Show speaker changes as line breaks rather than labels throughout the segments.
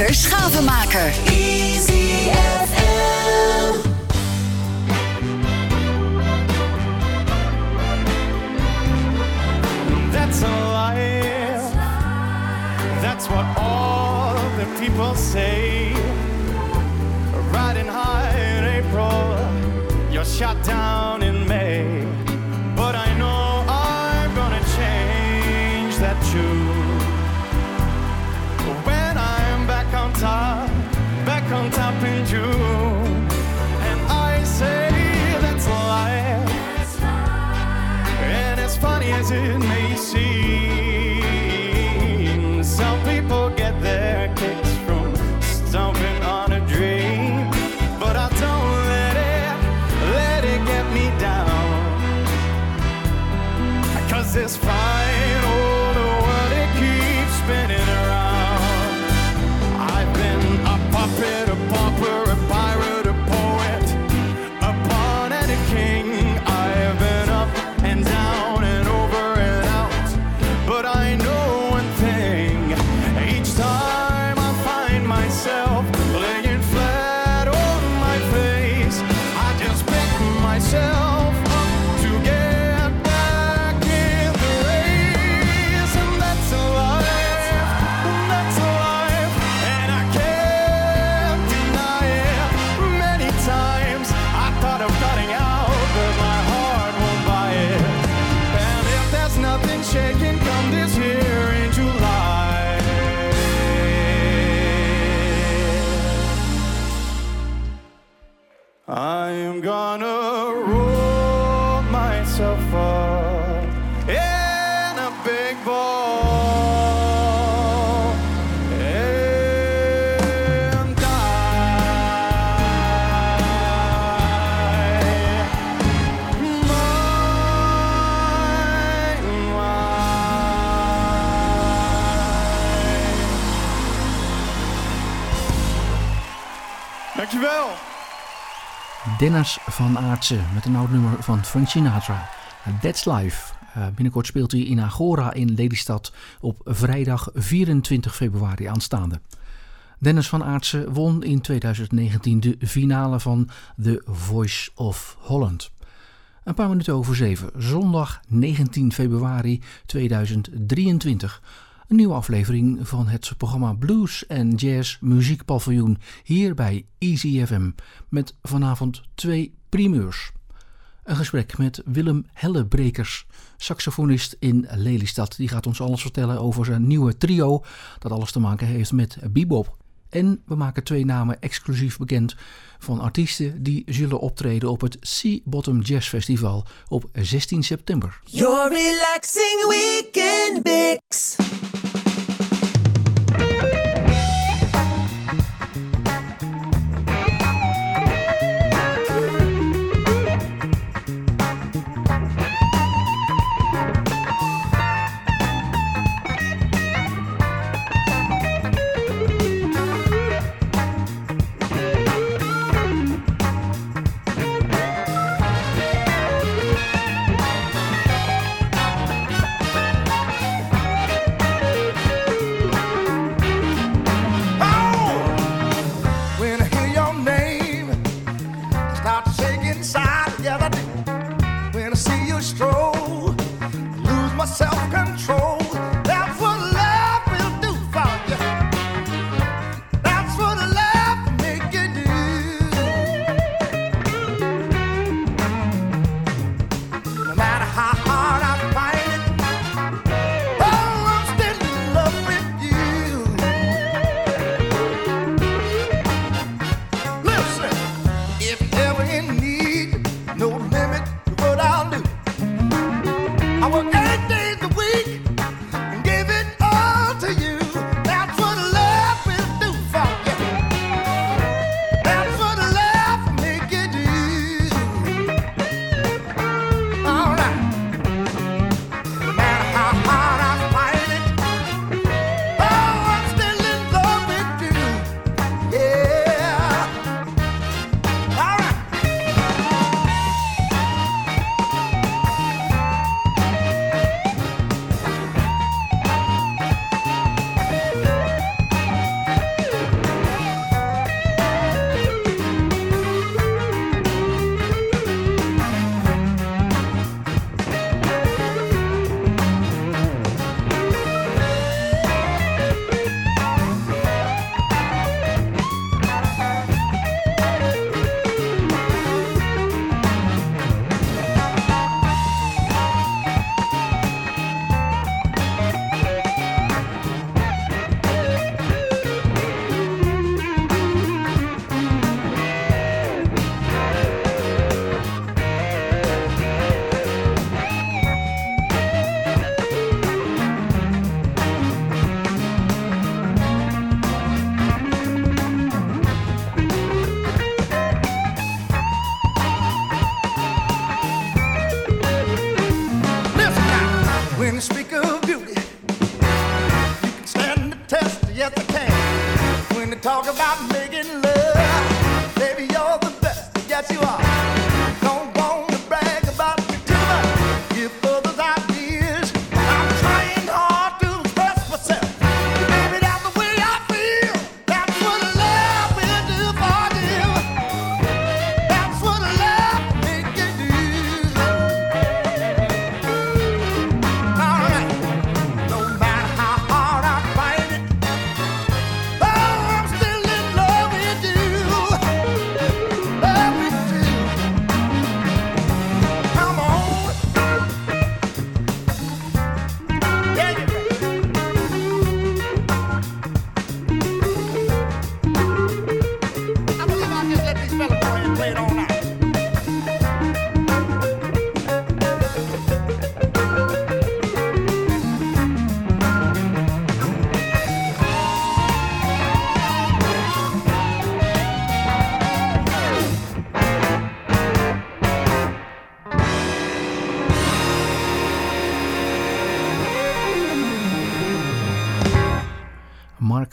Peter Schavenmaker. Easy.
That's a lie. That's what all the people say. Riding high in April, you're shot down
Dennis van Aartsen met een oud nummer van Frank Sinatra. That's Life. Eh, binnenkort speelt hij in Agora in Lelystad op vrijdag 24 februari aanstaande. Dennis van Aartsen won in 2019 de finale van The Voice of Holland. Een paar minuten over zeven, zondag 19 februari 2023. Een nieuwe aflevering van het programma Blues en Jazz Muziekpaviljoen hier bij Easy FM. Met vanavond twee primeurs. Een gesprek met Willem Hellebrekers, saxofonist in Lelystad. Die gaat ons alles vertellen over zijn nieuwe trio dat alles te maken heeft met bebop. En we maken twee namen exclusief bekend van artiesten die zullen optreden op het Sea Bottom Jazz Festival op 16 september.
Your relaxing weekend mix. Thank you.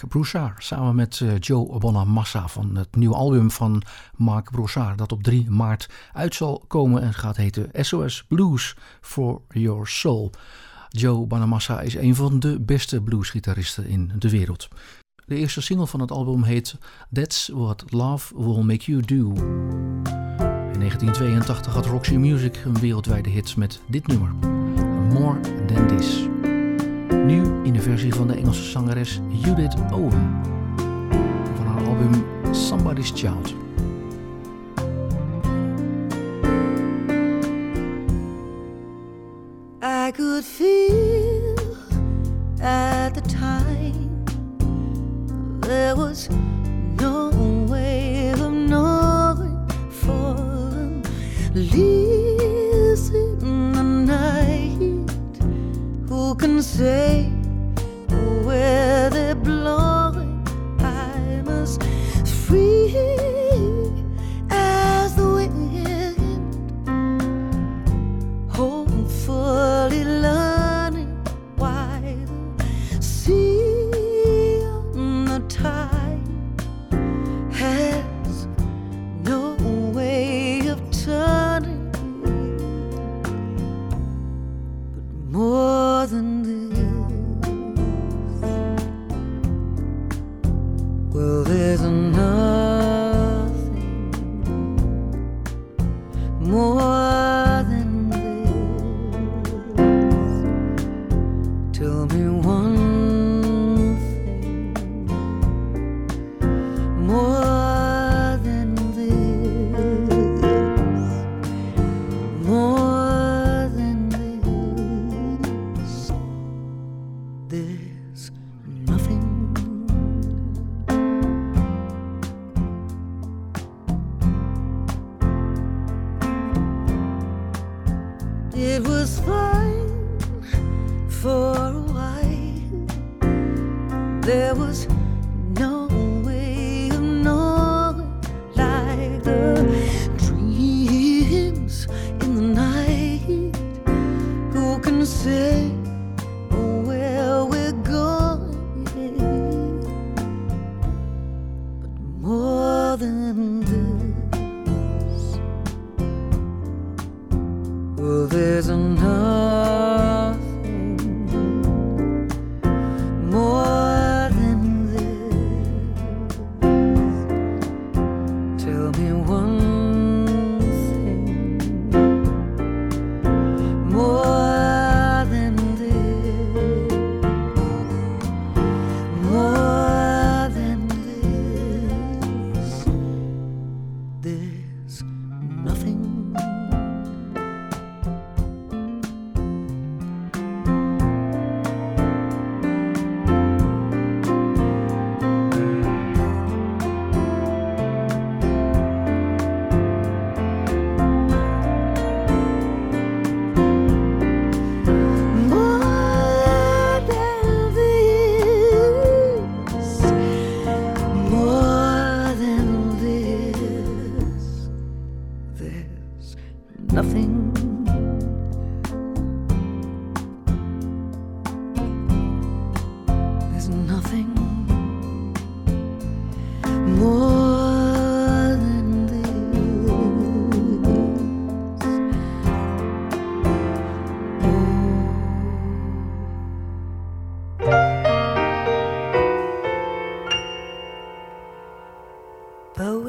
Broussard samen met uh, Joe Bonamassa van het nieuwe album van Mark Broussard dat op 3 maart uit zal komen en gaat heten SOS Blues for Your Soul. Joe Bonamassa is een van de beste bluesgitaristen in de wereld. De eerste single van het album heet That's What Love Will Make You Do. In 1982 had Roxy Music een wereldwijde hit met dit nummer, More Than This. Nu in de versie van de Engelse zangeres Judith Owen van haar album Somebody's Child.
I could feel at the time there was no way of knowing for least can say where more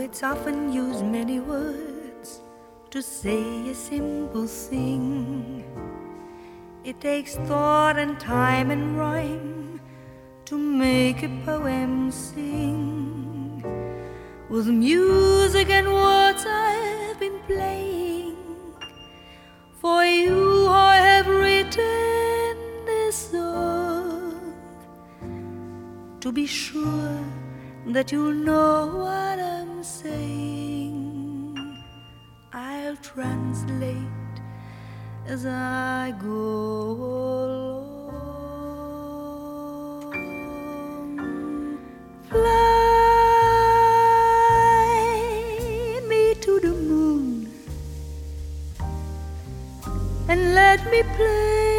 Poets often use many words to say a simple thing. It takes thought and time and rhyme to make a poem sing. With music and words I've been playing. For you I have written this song. To be sure that you'll know what I'm I'll translate as I go along. Fly me to the moon and let me play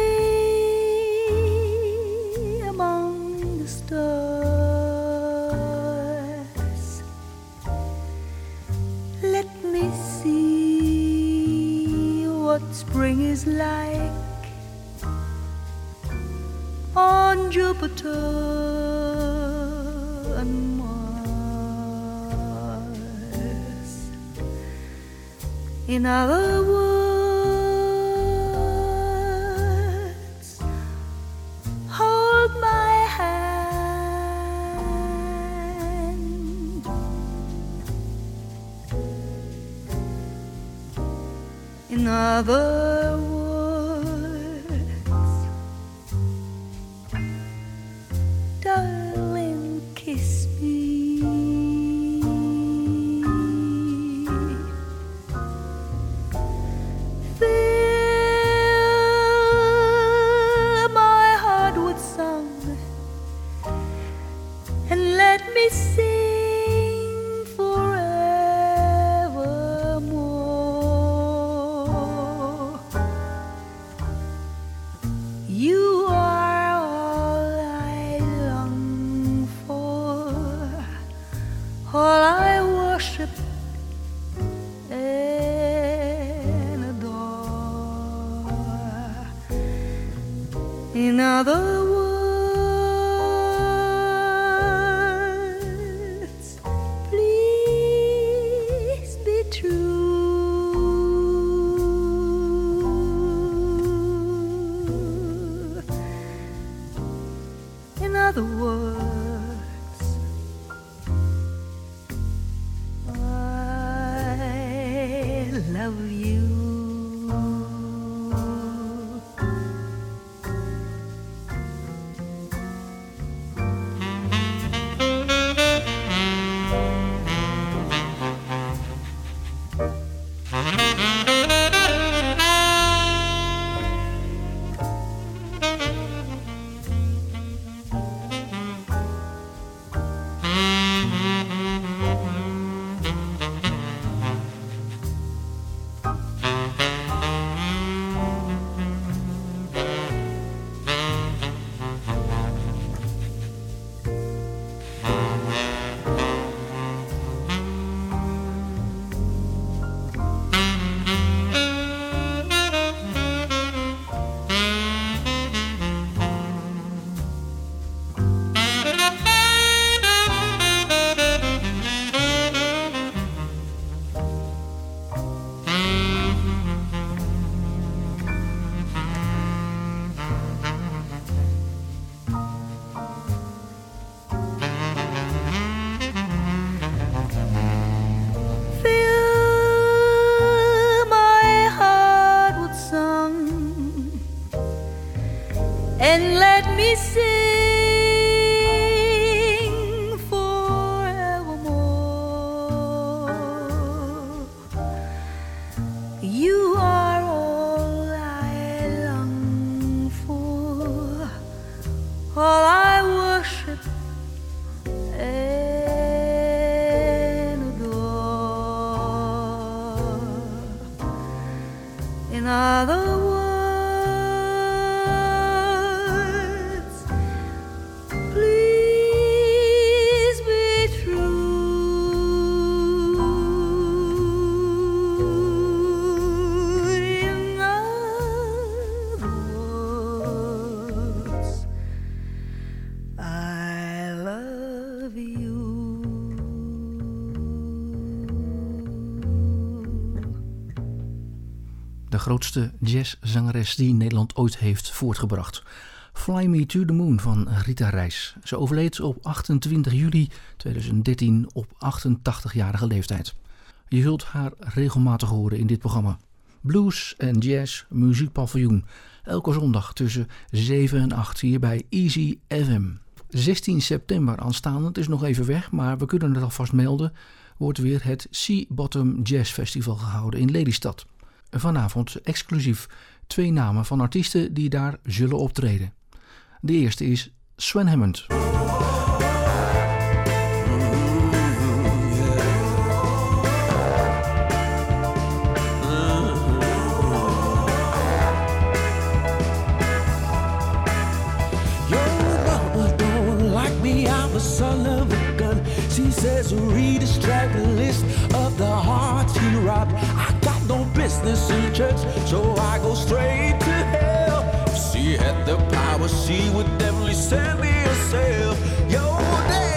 spring is like on Jupiter and Mars. In other words, In all
grootste jazzzangeres die Nederland ooit heeft voortgebracht. Fly Me to the Moon van Rita Reis. Ze overleed op 28 juli 2013 op 88-jarige leeftijd. Je zult haar regelmatig horen in dit programma. Blues en Jazz Muziekpaviljoen. Elke zondag tussen 7 en 8 hier bij Easy FM. 16 september aanstaande, het is nog even weg, maar we kunnen het alvast melden wordt weer het Sea Bottom Jazz Festival gehouden in Lelystad. Vanavond exclusief twee namen van artiesten die daar zullen optreden. De eerste is Sven Hammond.
no business in church, so I go straight to hell. If she had the power, she would definitely send me a sail. Yo, damn.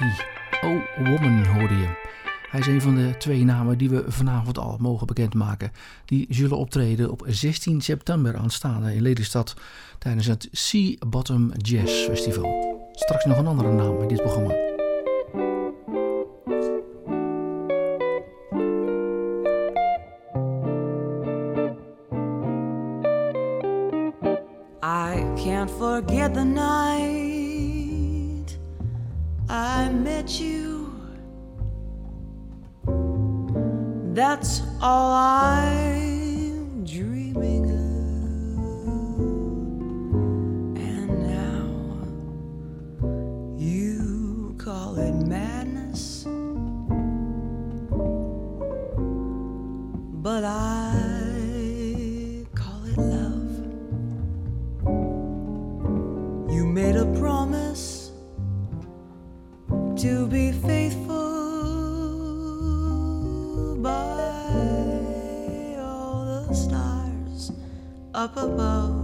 Oh woman,
hoorde je. Hij is een van de twee namen die we vanavond al mogen bekendmaken. Die zullen optreden op 16 september aanstaande in Lelystad tijdens het Sea Bottom Jazz Festival. Straks nog een andere naam in dit programma.
I can't forget the night I met you. That's all I'm dreaming of. And now you call it madness, but I to be faithful by all the stars up above.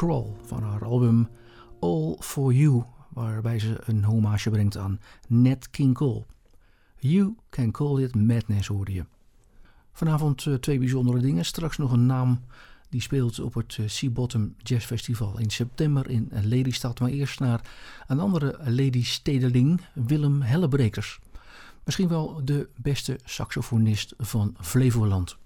Krall van haar album All For You, waarbij ze een hommage brengt aan Nat King Cole. You Can Call It Madness hoorde je. Vanavond eh, twee bijzondere dingen. Straks nog een naam Die speelt op het Sea Bottom Jazz Festival in september in Lelystad. Maar eerst naar een andere Lady Willem Hellebrekers. Misschien wel de beste saxofonist van Flevoland.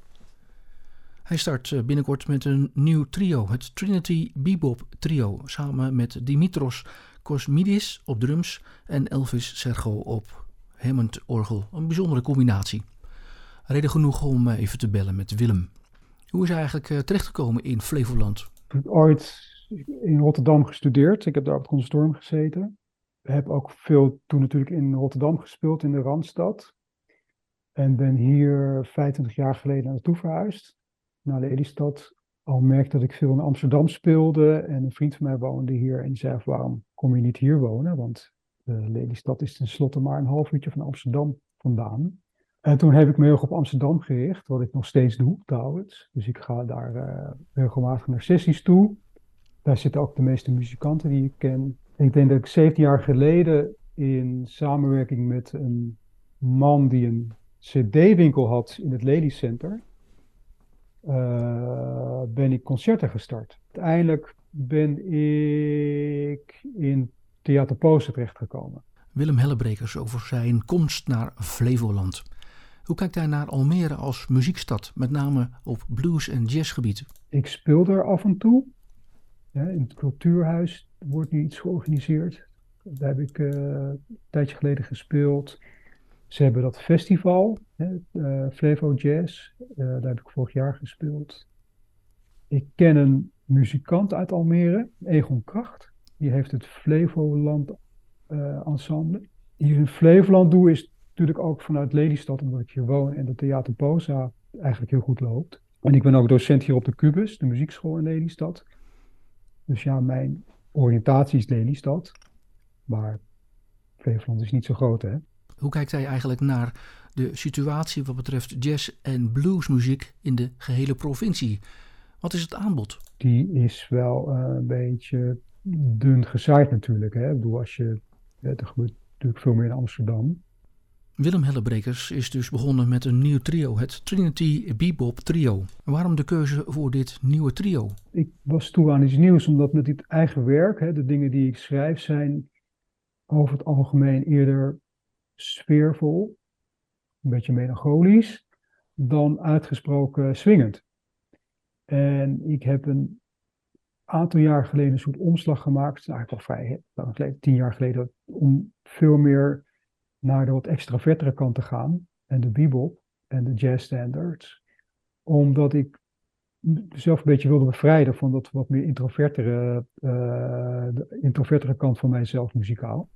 Hij start binnenkort met een nieuw trio, het Trinity Bebop Trio, samen met Dimitros Kosmidis op drums en Elvis Sergo op Hammond-orgel. Een bijzondere combinatie. Reden genoeg om eh, even te bellen met Willem. Hoe is hij eigenlijk eh, terechtgekomen in Flevoland?
Ik heb ooit in Rotterdam gestudeerd. Ik heb daar op het conservatorium gezeten. Ik heb ook veel toen natuurlijk in Rotterdam gespeeld, in de Randstad. En ben hier 25 jaar geleden naartoe verhuisd, naar Lelystad. Al merkte dat ik veel in Amsterdam speelde en een vriend van mij woonde hier. En zei, waarom kom je niet hier wonen? Want uh, Lelystad is tenslotte maar een half uurtje van Amsterdam vandaan. En toen heb ik me heel erg op Amsterdam gericht, wat ik nog steeds doe trouwens. Dus ik ga daar uh, regelmatig naar sessies toe. Daar zitten ook de meeste muzikanten die ik ken. ik denk dat ik 17 jaar geleden in samenwerking met een man die een cd-winkel had in het Lely Center, uh, ben ik concerten gestart. Uiteindelijk ben ik in Theater Pozen terechtgekomen.
Willem Hellebrekers over zijn komst naar Flevoland. Hoe kijkt hij naar Almere als muziekstad, met name op blues- en jazzgebied?
Ik speel er af en toe. Ja, in het cultuurhuis wordt nu iets georganiseerd. Daar heb ik uh, een tijdje geleden gespeeld. Ze hebben dat festival, uh, Flevo Jazz. Uh, daar heb ik vorig jaar gespeeld. Ik ken een muzikant uit Almere, Egon Kracht. Die heeft het Flevoland Ensemble. Hier in Flevoland doe is natuurlijk ook vanuit Lelystad, omdat ik hier woon en de Theater Posa eigenlijk heel goed loopt. En ik ben ook docent hier op de Cubus, de muziekschool in Lelystad. Dus ja, mijn oriëntatie is Lelystad. Maar Flevoland is niet zo groot, hè.
Hoe kijkt hij eigenlijk naar de situatie wat betreft jazz- en bluesmuziek in de gehele provincie? Wat is het aanbod?
Die is wel uh, een beetje dun gezaaid natuurlijk. Hè? Ik bedoel, als je, er gebeurt natuurlijk veel meer in Amsterdam.
Willem Hellebrekers is dus begonnen met een nieuw trio, het Trinity Bebop Trio. Waarom de keuze voor dit nieuwe trio?
Ik was toe aan iets nieuws, omdat met dit eigen werk, hè, de dingen die ik schrijf, zijn over het algemeen eerder sfeervol, een beetje melancholisch, dan uitgesproken swingend. En ik heb een aantal jaar geleden een soort omslag gemaakt, eigenlijk al vrij tien jaar geleden, om veel meer naar de wat extravertere kant te gaan. En de bebop en de jazz standards. Omdat ik zelf een beetje wilde bevrijden van dat wat meer introvertere, uh, de introvertere kant van mijzelf muzikaal.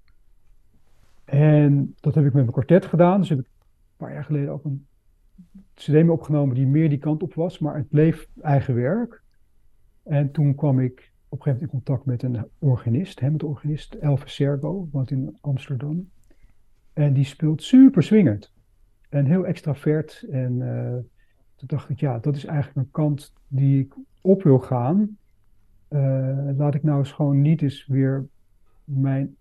En dat heb ik met mijn kwartet gedaan. Dus heb ik paar jaar geleden ook een cd mee opgenomen die meer die kant op was. Maar het bleef eigen werk. En toen kwam ik op een gegeven moment in contact met een organist, hè, de organist Elvis Sergo, woont in Amsterdam. En die speelt super swingend. En heel extravert. En uh, toen dacht ik, ja, dat is eigenlijk een kant die ik op wil gaan. Uh, laat ik nou eens gewoon niet eens weer mijn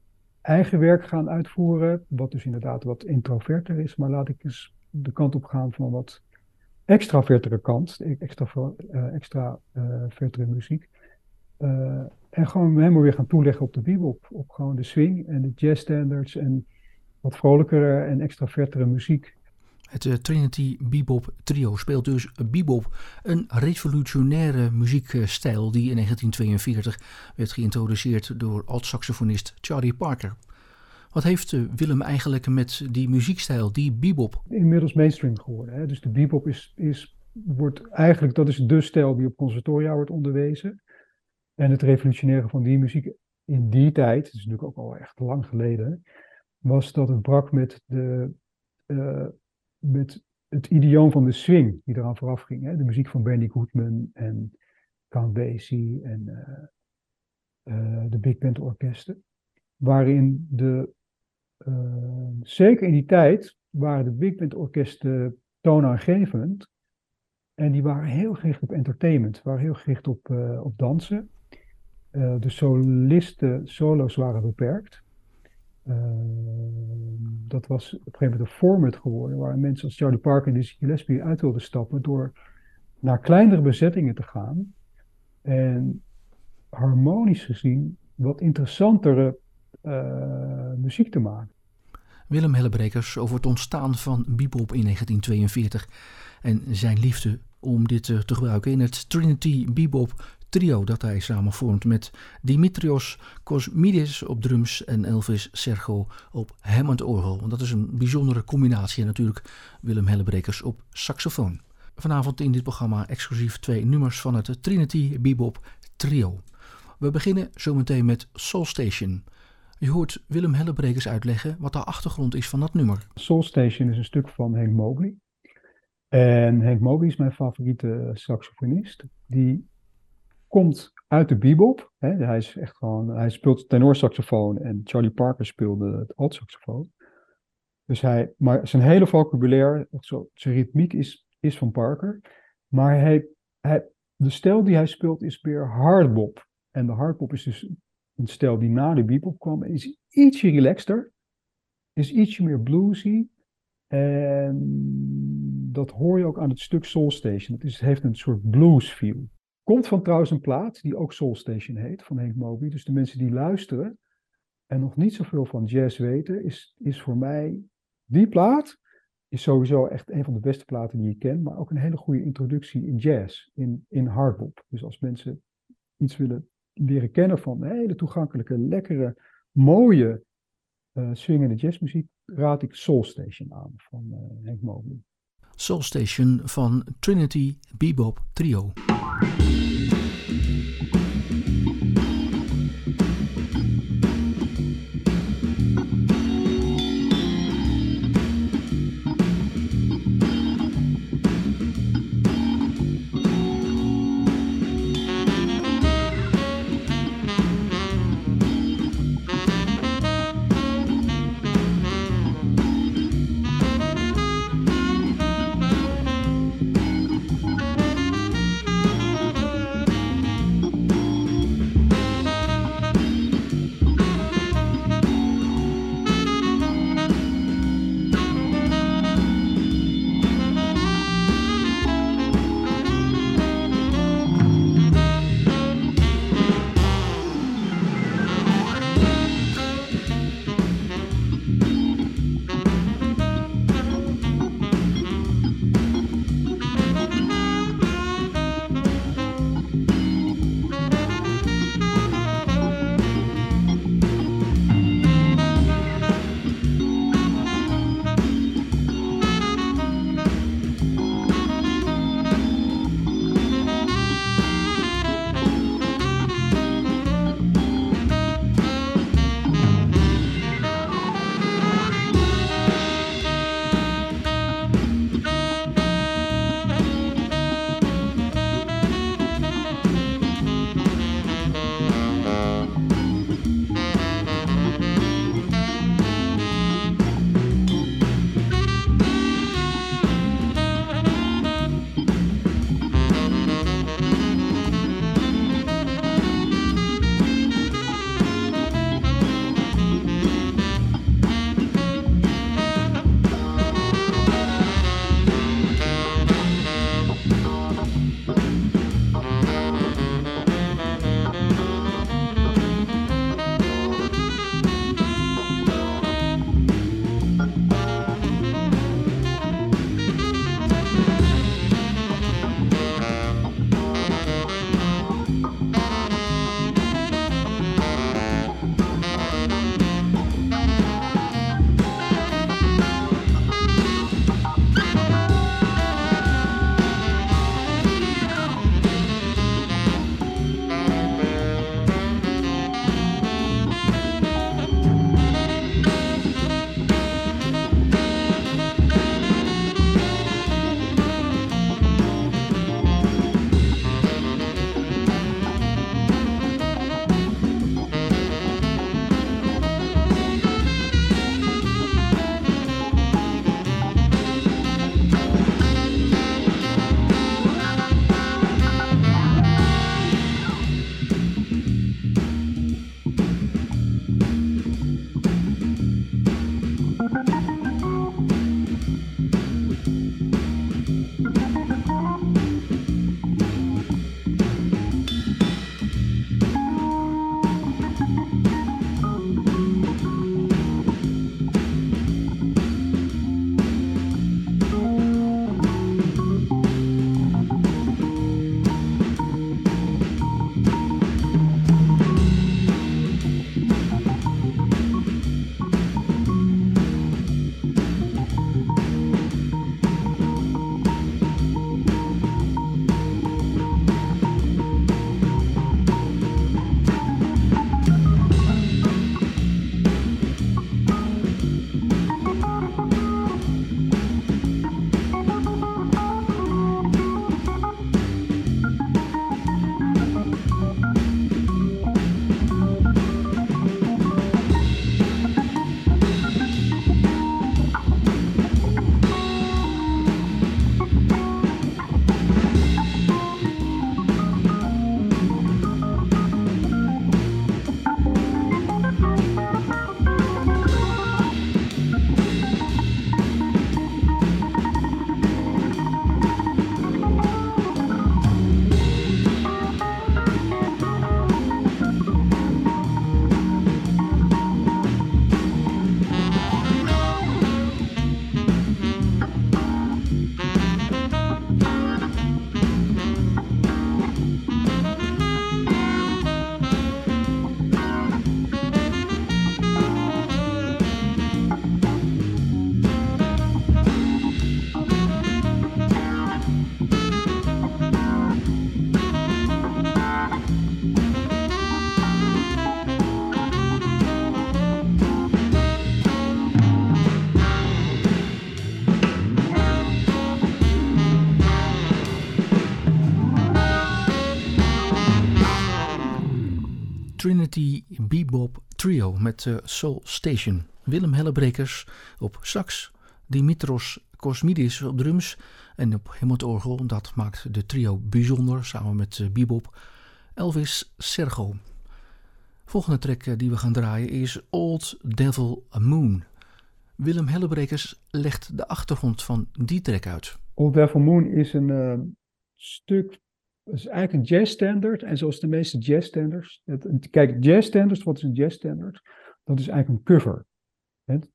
eigen werk gaan uitvoeren. Wat dus inderdaad wat introverter is. Maar laat ik eens de kant op gaan van wat extravertere kant. Extra, uh, extra vertere muziek. en gewoon helemaal weer gaan toeleggen op de bebop. Op gewoon de swing en de jazz standards. En wat vrolijkere en extravertere muziek.
Het uh, Trinity Bebop Trio speelt dus bebop, een revolutionaire muziekstijl die in 1942 werd geïntroduceerd door alt-saxofonist Charlie Parker. Wat heeft uh, Willem eigenlijk met die muziekstijl, die bebop?
Inmiddels mainstream geworden. Hè? Dus de bebop is, is, wordt eigenlijk, dat is de stijl die op conservatoria wordt onderwezen. En het revolutionaire van die muziek in die tijd, dat is natuurlijk ook al echt lang geleden, was dat het brak met, de, uh, met het idioom van de swing die eraan vooraf ging. Hè? De muziek van Benny Goodman en Count Basie en uh, uh, de big band orkesten. Waarin de, zeker in die tijd, waren de big band orkesten toonaangevend. En die waren heel gericht op entertainment, waren heel gericht op, op dansen. de solisten, solo's waren beperkt. Uh, dat was op een gegeven moment een format geworden waar mensen als Charlie Parker en Dizzy Gillespie uit wilden stappen door naar kleinere bezettingen te gaan En harmonisch gezien wat interessantere uh, muziek te maken.
Willem Hellebrekers over het ontstaan van bebop in 1942 en zijn liefde om dit te gebruiken in het Trinity Bebop trio dat hij samen vormt met Dimitrios Kosmidis op drums en Elvis Sergo op Hammond orgel. Want dat is een bijzondere combinatie en natuurlijk Willem Hellebrekers op saxofoon. Vanavond in dit programma exclusief twee nummers van het Trinity Bebop trio. We beginnen zometeen met Soul Station. Je hoort Willem Hellebrekers uitleggen wat de achtergrond is van dat nummer.
Soul Station is een stuk van Henk Mobley. En Henk Mobley is mijn favoriete saxofonist. Die komt uit de bebop. Hè. Hij, is echt gewoon, hij speelt tenorsaxofoon en Charlie Parker speelde het altsaxofoon. Dus hij, maar zijn hele vocabulaire, zijn ritmiek is, is van Parker. Maar hij, de stijl die hij speelt is meer hardbop. En de hardbop is dus een stijl die na de bebop kwam. Is ietsje relaxter. Is ietsje meer bluesy. En dat hoor je ook aan het stuk Soul Station. Het, is, heeft een soort blues feel. Komt van trouwens een plaat die ook Soul Station heet, van Henk Moby. Dus de mensen die luisteren en nog niet zoveel van jazz weten, is, is voor mij die plaat is sowieso echt een van de beste platen die je kent, maar ook een hele goede introductie in jazz, in, in hardbop. Dus als mensen iets willen leren kennen van hele toegankelijke, lekkere, mooie uh, swingende jazzmuziek, raad ik Soul Station aan van uh, Henk Mobley.
Soul Station van Trinity Bebop Trio. Trinity Bebop Trio met uh, Soul Station. Willem Hellebrekers op sax, Dimitros Kosmidis op drums en op hemelorgel. Dat maakt de trio bijzonder samen met uh, Bebop. Elvis Sergo. Volgende track die we gaan draaien is Old Devil Moon. Willem Hellebrekers legt de achtergrond van die track uit.
Old Devil Moon is een stuk, is eigenlijk een jazzstandard. En zoals de meeste jazzstandards. Kijk, jazzstandards, wat is een jazzstandard? Dat is eigenlijk een cover.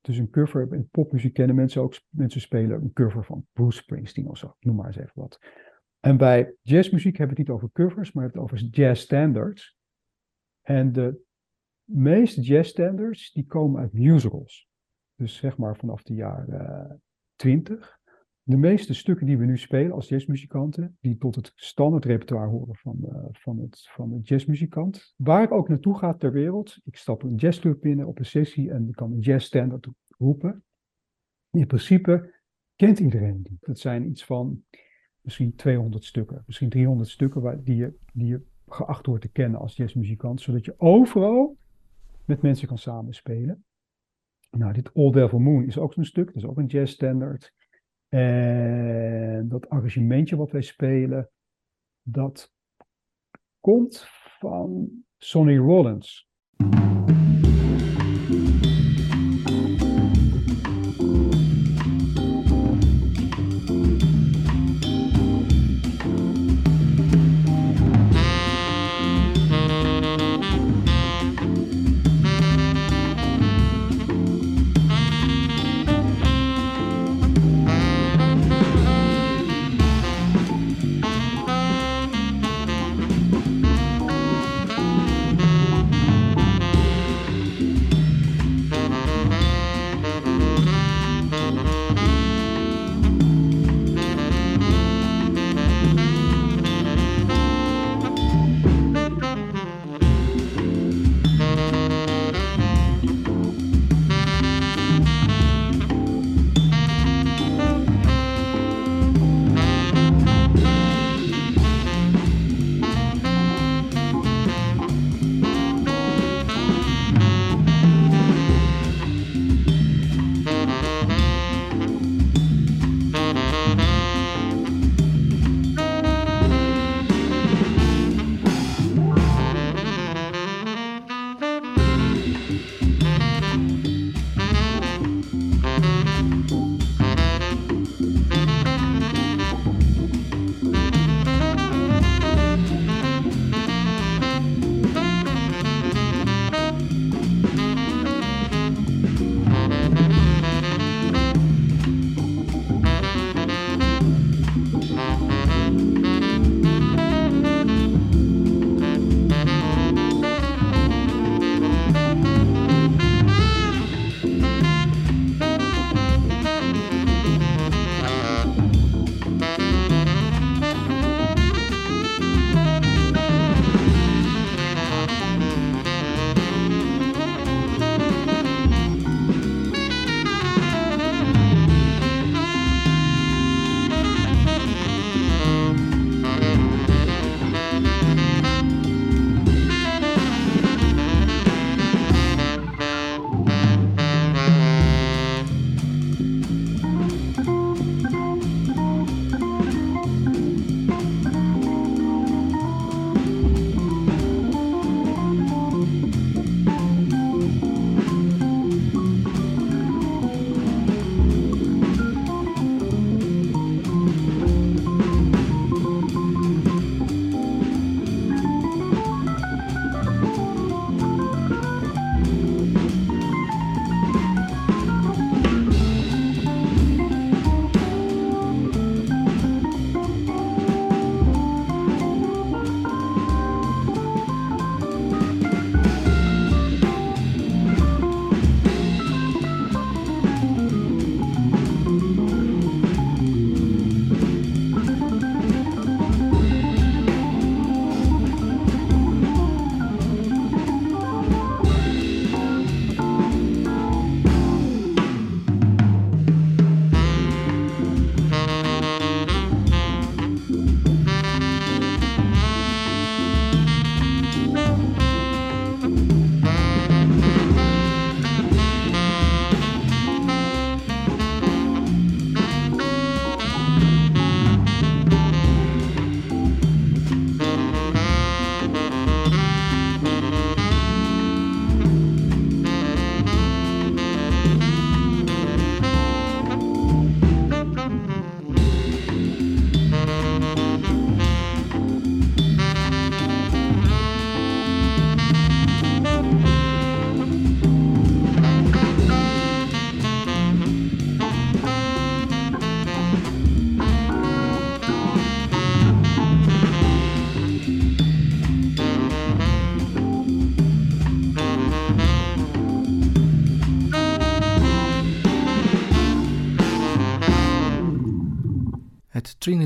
Dus een cover, in popmuziek kennen mensen ook, mensen spelen een cover van Bruce Springsteen of zo. Noem maar eens even wat. En bij jazzmuziek hebben we het niet over covers, maar we het over jazzstandards. En de meeste jazzstandards, die komen uit musicals. Dus zeg maar vanaf de jaren 20. De meeste stukken die we nu spelen als jazzmuzikanten, die tot het standaardrepertoire horen van, uh, van, het, van de jazzmuzikant. Waar ik ook naartoe ga ter wereld, ik stap een jazzclub binnen op een sessie en ik kan een jazzstandard roepen. In principe kent iedereen die. Dat zijn iets van misschien 200 stukken, misschien 300 stukken die, je, die je geacht wordt te kennen als jazzmuzikant, zodat je overal met mensen kan samenspelen. Nou, dit Old Devil Moon is ook zo'n stuk, dat is ook een jazzstandard. En dat arrangementje wat wij spelen, dat komt van Sonny Rollins.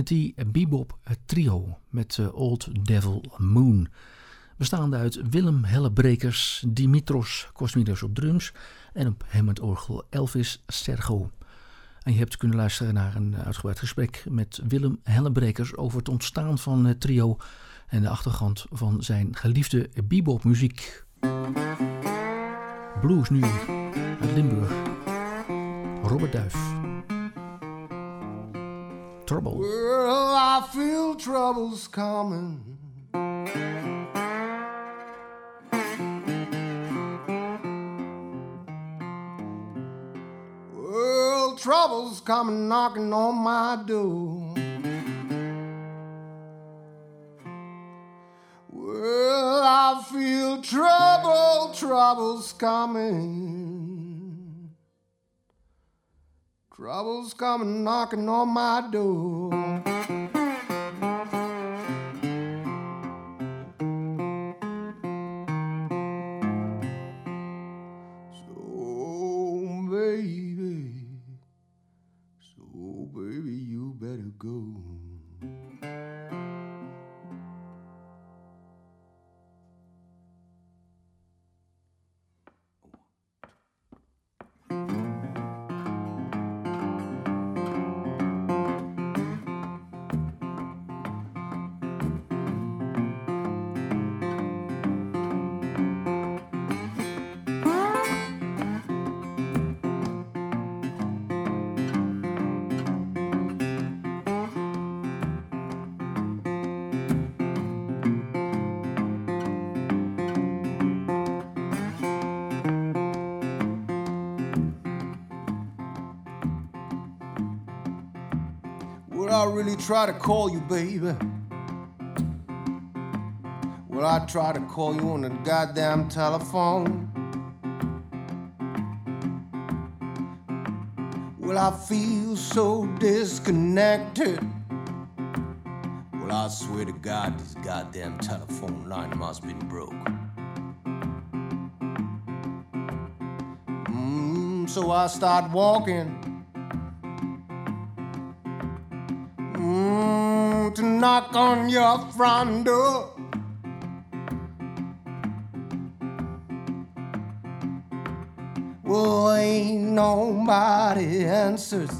Trinity Bebop Trio met uh, Old Devil Moon. Bestaande uit Willem Hellebrekers, Dimitros Kosmidos op drums en op Hammond-orgel Elvis Sergo. En je hebt kunnen luisteren naar een uitgebreid gesprek met Willem Hellebrekers over het ontstaan van het trio en de achtergrond van zijn geliefde bebopmuziek. Blues nu uit Limburg. Robert Duif. Trouble.
Well, I feel trouble's coming. Well, trouble's coming knocking on my door. Well, I feel trouble, trouble's coming. Trouble's coming knocking on my door. Really try to call you, baby? Well, I try to call you on the goddamn telephone. Well, I feel so disconnected. Well, I swear to God, this goddamn telephone line must been broke. Mm, so I start walking. Knock on your front door. Well, ain't nobody answers.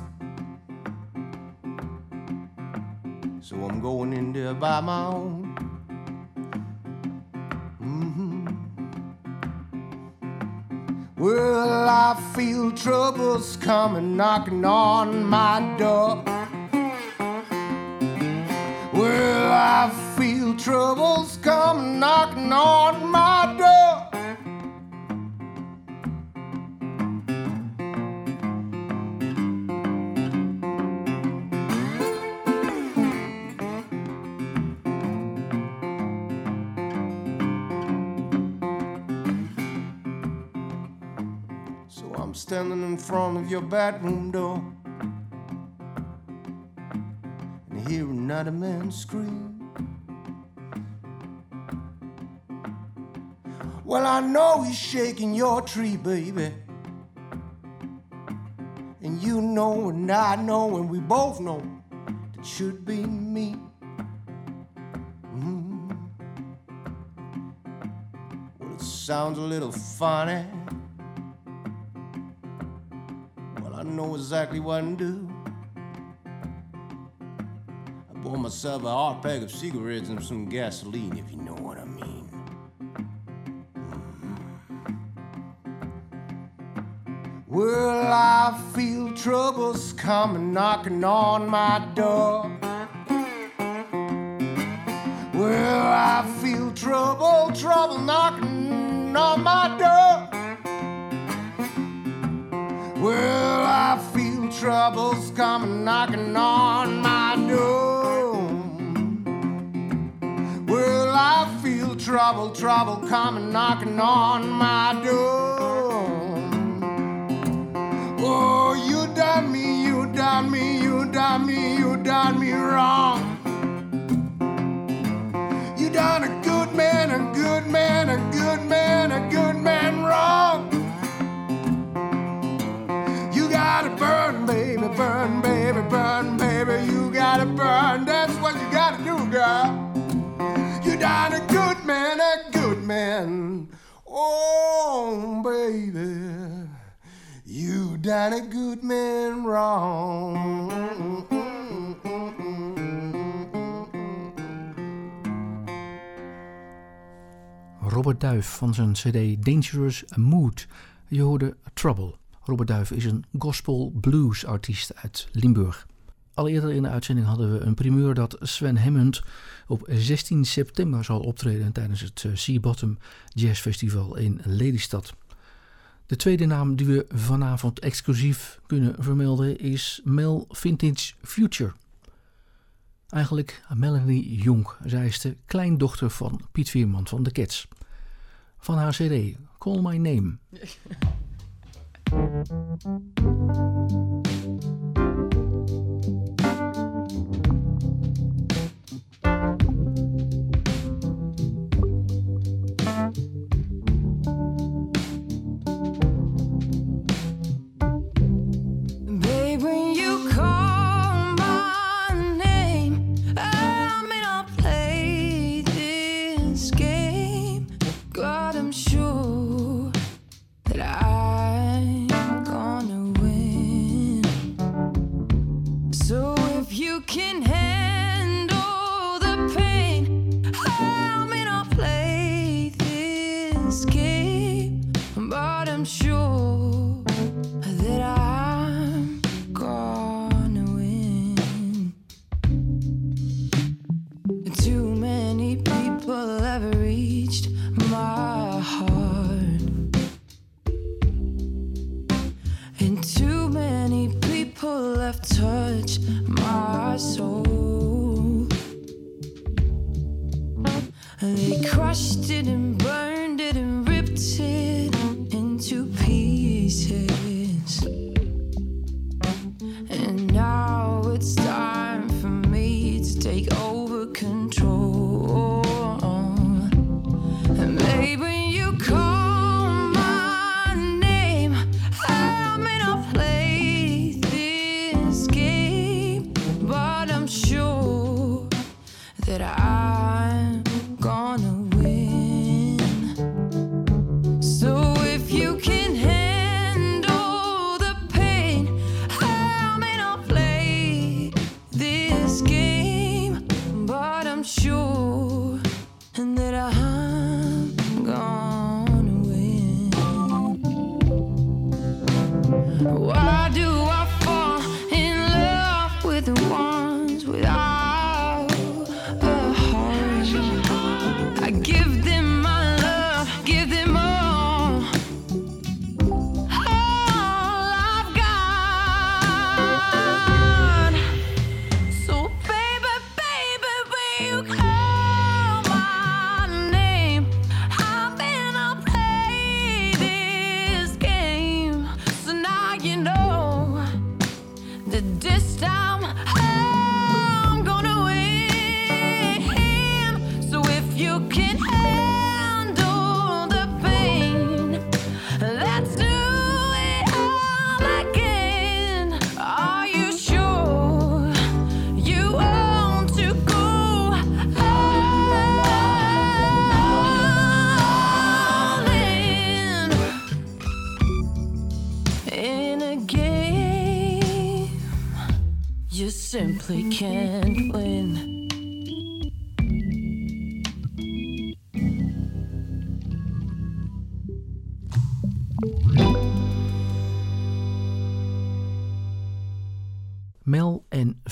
So I'm going in there by my own. Mhm. Well, I feel trouble's coming knocking on my door. Well, I feel trouble's coming knocking on my door. So I'm standing in front of your bedroom door another man scream. Well, I know he's shaking your tree, baby. And you know, and I know, and we both know it should be me. Mm. Well, it sounds a little funny. Well, I know exactly what to do. Bought myself a hot pack of cigarettes and some gasoline, if you know what I mean. Mm-hmm. Well, I feel trouble's coming knocking on my door. Well, I feel trouble, trouble knocking on my door. Well, I feel trouble's coming knocking on my trouble, trouble coming knocking on my door. Oh, you done me, you done me, you done me, you done me wrong. You done a good man, a good man, a good man, a good man wrong. You gotta burn, baby, burn, baby, burn, baby. You gotta burn. That's what you gotta do, girl. You done a man, a good man. Oh, baby, you done a good man wrong.
Robert Duif van zijn CD Dangerous Mood. Je hoorde Trouble. Robert Duif is een gospel blues artiest uit Limburg. Al eerder in de uitzending hadden we een primeur dat Sven Hammond op 16 september zal optreden tijdens het eh, Sea Bottom Jazz Festival in Lelystad. De tweede naam die we vanavond exclusief kunnen vermelden is Mel Vintage Future. Eigenlijk Melanie Jonk. Zij is de kleindochter van Piet Veerman van de Cats. Van haar CD Call My Name.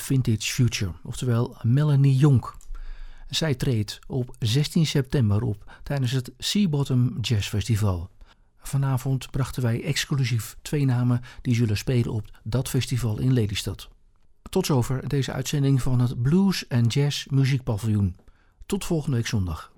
Vintage Future, oftewel Melanie Jonk. Zij treedt op 16 september op tijdens het Sea Bottom Jazz Festival. Vanavond brachten wij exclusief twee namen die zullen spelen op dat festival in Lelystad. Tot zover deze uitzending van het Blues en Jazz Muziekpaviljoen. Tot volgende week zondag.